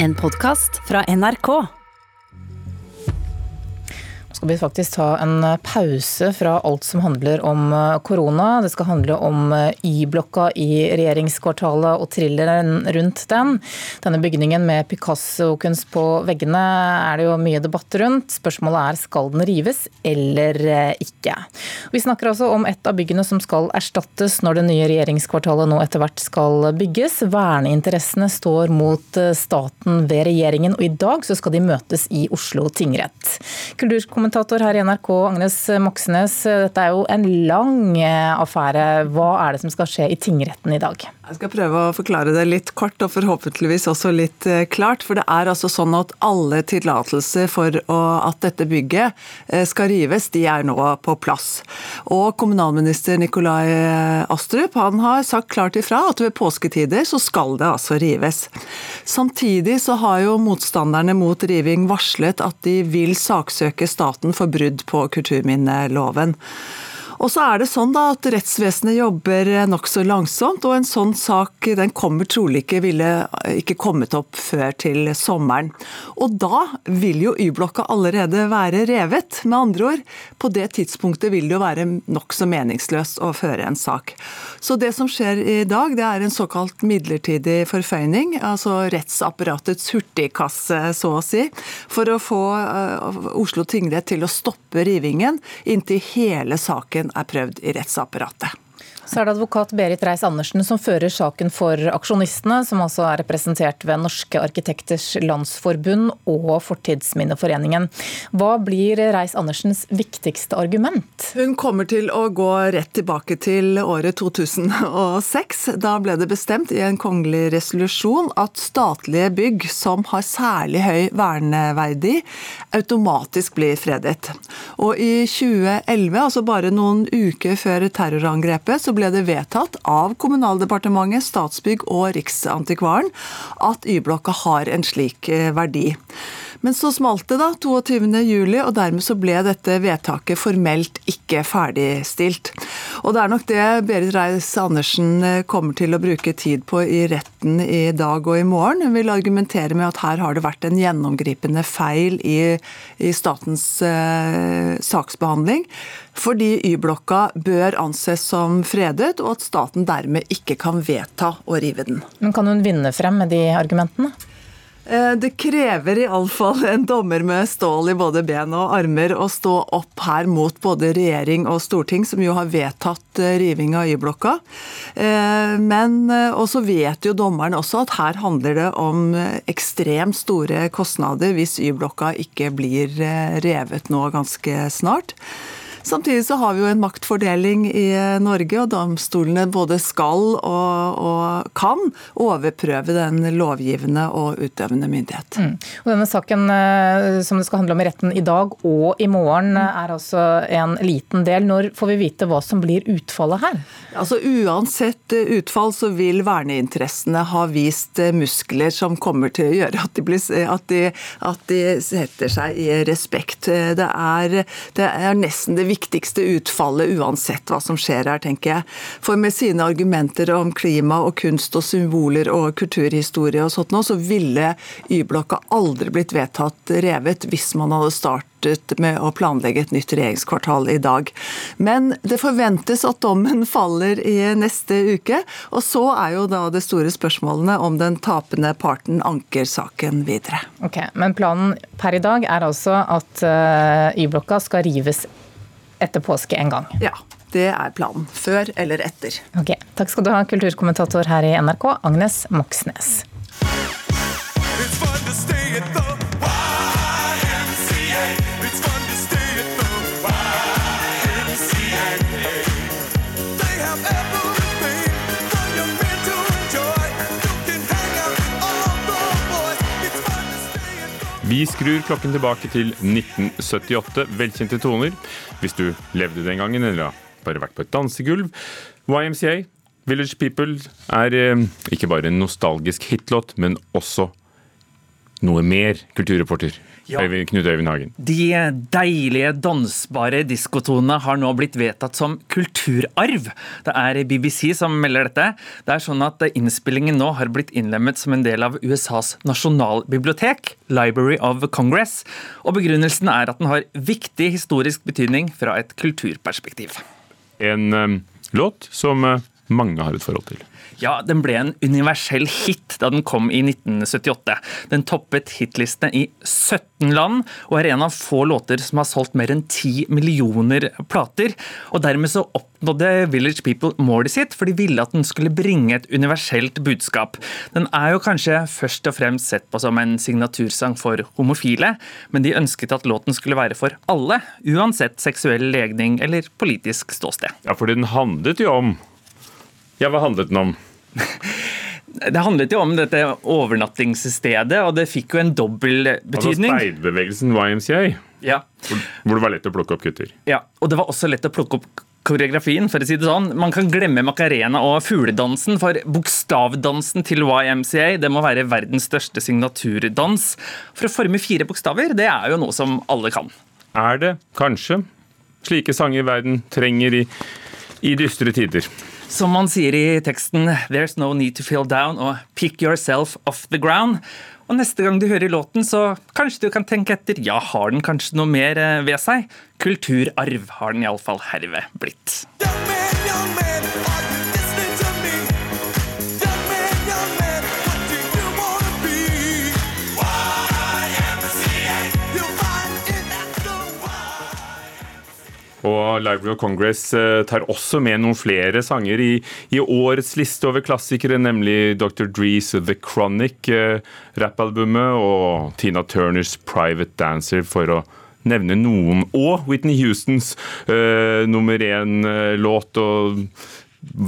En podkast fra NRK skal vi faktisk ta en eh, pause fra alt som handler om eh, korona. Det skal handle om eh, Y-blokka i regjeringskvartalet og thrilleren rundt den. Denne bygningen med Picasso-kunst på veggene er det jo mye debatt rundt. Spørsmålet er skal den rives eller ikke. Vi snakker altså om et av byggene som skal erstattes når det nye regjeringskvartalet nå etter hvert skal bygges. Verneinteressene står mot staten ved regjeringen, og i dag så skal de møtes i Oslo tingrett. Kulturkommentator kommentator her i NRK, Agnes Moxnes. Dette er jo en lang eh, affære. Hva er det som skal skje i tingretten i dag? Jeg skal prøve å forklare det litt kort og forhåpentligvis også litt eh, klart. For det er altså sånn at alle tillatelser for at dette bygget eh, skal rives, de er nå på plass. Og kommunalminister Nikolai Astrup han har sagt klart ifra at ved påsketider så skal det altså rives. Samtidig så har jo motstanderne mot riving varslet at de vil saksøke staten for brudd på kulturminneloven. Og så er det sånn da at rettsvesenet jobber nokså langsomt, og en sånn sak den kommer trolig ikke ville ikke kommet opp før til sommeren. Og da vil jo Y-blokka allerede være revet. Med andre ord, på det tidspunktet vil det jo være nokså meningsløst å føre en sak. Så det som skjer i dag, det er en såkalt midlertidig forføyning, altså rettsapparatets hurtigkasse, så å si, for å få eh, Oslo tingrett til å stoppe rivingen inntil hele saken er prøvd i rettsapparatet. Så er det advokat Berit Reiss-Andersen som fører saken for aksjonistene, som altså er representert ved Norske arkitekters landsforbund og Fortidsminneforeningen. Hva blir Reiss-Andersens viktigste argument? Hun kommer til å gå rett tilbake til året 2006. Da ble det bestemt i en kongelig resolusjon at statlige bygg som har særlig høy verneverdi, automatisk blir fredet. Og i 2011, altså bare noen uker før terrorangrepet, så ble det vedtatt av Kommunaldepartementet, Statsbygg og Riksantikvaren at Y-blokka har en slik eh, verdi. Men så smalt det da, 22.07, og dermed så ble dette vedtaket formelt ikke ferdigstilt. Og det er nok det Berit Reiss-Andersen eh, kommer til å bruke tid på i retten i dag og i morgen. Hun vil argumentere med at her har det vært en gjennomgripende feil i, i statens eh, saksbehandling. Fordi Y-blokka bør anses som fredet, og at staten dermed ikke kan vedta å rive den. Men Kan hun vinne frem med de argumentene? Eh, det krever iallfall en dommer med stål i både ben og armer å stå opp her mot både regjering og storting, som jo har vedtatt eh, riving av Y-blokka. Eh, men også vet jo dommeren også at her handler det om ekstremt store kostnader hvis Y-blokka ikke blir revet nå ganske snart. Samtidig så har vi jo en maktfordeling i Norge, og domstolene både skal og, og kan overprøve den lovgivende og utøvende myndighet. Mm. Og denne saken eh, som det skal handle om i retten i dag og i morgen, er altså en liten del. Når får vi vite hva som blir utfallet her? Altså Uansett utfall så vil verneinteressene ha vist muskler som kommer til å gjøre at de, blir, at de, at de setter seg i respekt. Det er, det er nesten det viktigste utfallet uansett hva som skjer her, tenker jeg. For med sine argumenter om klima og kunst og symboler og kulturhistorie og sånt nå, så ville Y-blokka aldri blitt vedtatt revet hvis man hadde startet med å planlegge et nytt regjeringskvartal i dag. Men det forventes at dommen faller i neste uke. Og så er jo da det store spørsmålene om den tapende parten anker saken videre. Ok, Men planen per i dag er altså at eh, Y-blokka skal rives etter påske en gang. Ja, det er planen. Før eller etter. Ok, Takk skal du ha, kulturkommentator her i NRK, Agnes Moxnes. Vi skrur klokken tilbake til 1978. Velkjente toner. Hvis du levde den gangen eller har bare vært på et dansegulv. YMCA, Village People, er eh, ikke bare en nostalgisk hitlåt, men også noe mer, kulturreporter Ja. Knut Øyvind Hagen. De deilige, dansbare diskotonene har nå blitt vedtatt som kulturarv. Det er BBC som melder dette. Det er sånn at Innspillingen nå har blitt innlemmet som en del av USAs nasjonalbibliotek, Library of Congress. Og Begrunnelsen er at den har viktig historisk betydning fra et kulturperspektiv. En um, låt som eh, mange har et forhold til. Ja, den ble en universell hit da den kom i 1978. Den toppet hitlistene i 17 land, og er en av få låter som har solgt mer enn 10 millioner plater. Og dermed så oppnådde Village People målet sitt, for de ville at den skulle bringe et universelt budskap. Den er jo kanskje først og fremst sett på som en signatursang for homofile, men de ønsket at låten skulle være for alle, uansett seksuell legning eller politisk ståsted. Ja, for den handlet jo om Ja, hva handlet den om? Det handlet jo om dette overnattingsstedet, og det fikk jo en dobbel Altså speidbevegelsen speiderbevegelsen YMCA, Ja, hvor hvor det var lett å plukke opp gutter. ja, og det var også lett å plukke opp koreografien, for å si det sånn. Man kan glemme Macarena og fugledansen, for bokstavdansen til YMCA det må være verdens største signaturdans. For å forme fire bokstaver, det er jo noe som alle kan. Er det kanskje slike sanger verden trenger i, i dystre tider? Som man sier i teksten 'There's no need to feel down' og 'pick yourself off the ground'. Og neste gang du hører låten, så kanskje du kan tenke etter ja, har den kanskje noe mer eh, ved seg? Kulturarv har den iallfall herved blitt. Young man, young man, Og Library of Congress eh, tar også med noen flere sanger i, i årets liste over klassikere, nemlig Dr. Drees The Chronic, eh, rappalbumet, og Tina Turners Private Dancer, for å nevne noen. Og Whitney Houstons uh, nummer én-låt og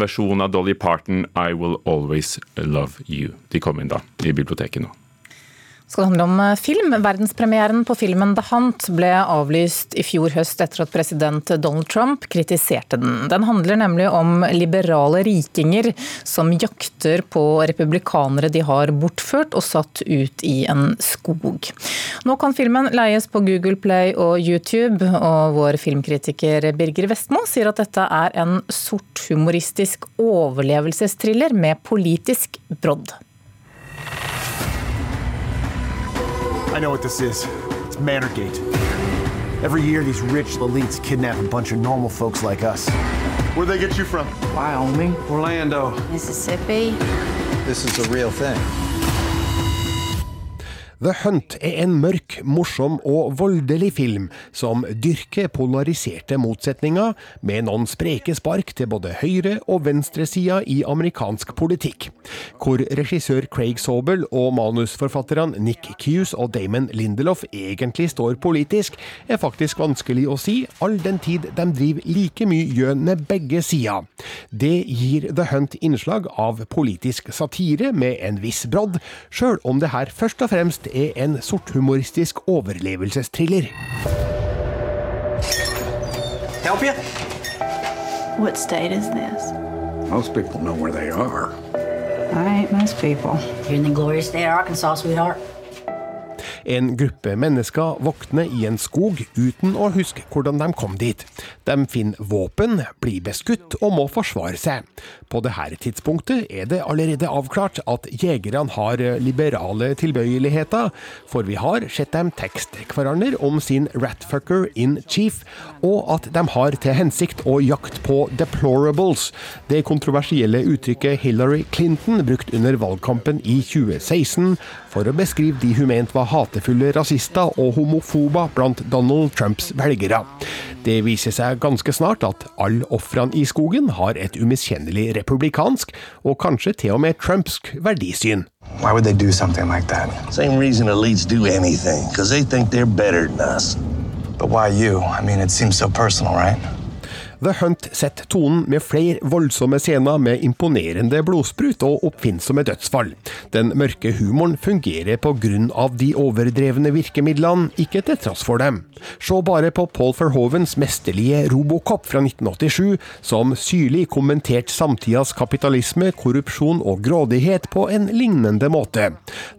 versjon av Dolly Parton, I Will Always Love You. De kom inn da i biblioteket nå. Skal det handle om eh, film. Verdenspremieren på filmen The Hunt ble avlyst i fjor høst etter at president Donald Trump kritiserte den. Den handler nemlig om liberale rikinger som jakter på republikanere de har bortført og satt ut i en skog. Nå kan filmen leies på Google Play og YouTube, og vår filmkritiker Birger Vestmo sier at dette er en sort humoristisk overlevelsestriller med politisk brodd. I know what this is. It's Manorgate. Every year, these rich elites kidnap a bunch of normal folks like us. Where'd they get you from? Wyoming, Orlando. Mississippi. This is the real thing. The Hunt er en mørk, morsom og voldelig film som dyrker polariserte motsetninger, med noen spreke spark til både høyre- og venstresida i amerikansk politikk. Hvor regissør Craig Sobel og manusforfatterne Nick Hughes og Damon Lindelof egentlig står politisk, er faktisk vanskelig å si, all den tid de driver like mye gjennom begge sider. Det gir The Hunt innslag av politisk satire med en viss brodd, sjøl om det her først og fremst er en sorthumoristisk overlevelsestriller. Help you? What state is this? Most people know where they are. I ain't most people. You're in the glorious state of Arkansas, sweetheart. En gruppe mennesker våkner i en skog uten å huske hvordan de kom dit. De finner våpen, blir beskutt og må forsvare seg. På dette tidspunktet er det allerede avklart at jegerne har liberale tilbøyeligheter, for vi har sett dem tekste hverandre om sin ratfucker in chief, og at de har til hensikt å jakte på deplorables, det kontroversielle uttrykket Hillary Clinton brukte under valgkampen i 2016 for å beskrive de hun mente var hatefulle rasister og homofober blant Donald Trumps velgere. Det viser seg ganske snart at alle ofrene i skogen har et umiskjennelig republikansk, og kanskje til og med trumpsk verdisyn. Why would they do something like that? Same reason elites do anything, because they think they're better than us. But why you? I mean, it seems so personal, right? The Hunt setter tonen med flere voldsomme scener med imponerende blodsprut og oppfinnsomme dødsfall. Den mørke humoren fungerer på grunn av de overdrevne virkemidlene, ikke til tross for dem. Se bare på Paul Verhovens mesterlige Robocop fra 1987, som syrlig kommenterte samtidas kapitalisme, korrupsjon og grådighet på en lignende måte.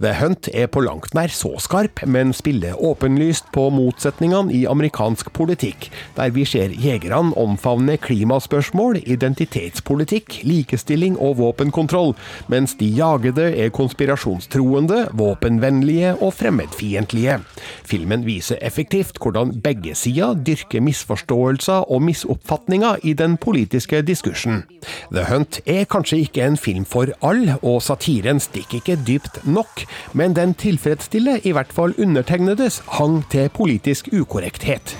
The Hunt er på langt nær så skarp, men spiller åpenlyst på motsetningene i amerikansk politikk, der vi ser jegerne omfavne klimaspørsmål, identitetspolitikk, likestilling og våpenkontroll, mens de jagede er konspirasjonstroende, våpenvennlige og fremmedfiendtlige. Filmen viser effektivt hvordan begge sider dyrker misforståelser og misoppfatninger i den politiske diskursen. The Hunt er kanskje ikke en film for alle, og satiren stikker ikke dypt nok, men den tilfredsstiller i hvert fall undertegnedes hang til politisk ukorrekthet.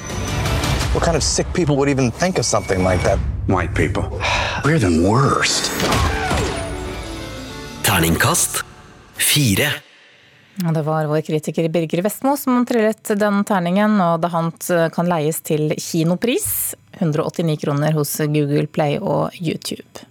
What kind of sick people would even think of something like that? White people. We're the worst. Terningkast fire. Det var vår kritiker Birger Vestmo som trillet den terningen, og The Hunt kan leies til kinopris. 189 kroner hos Google Play og YouTube.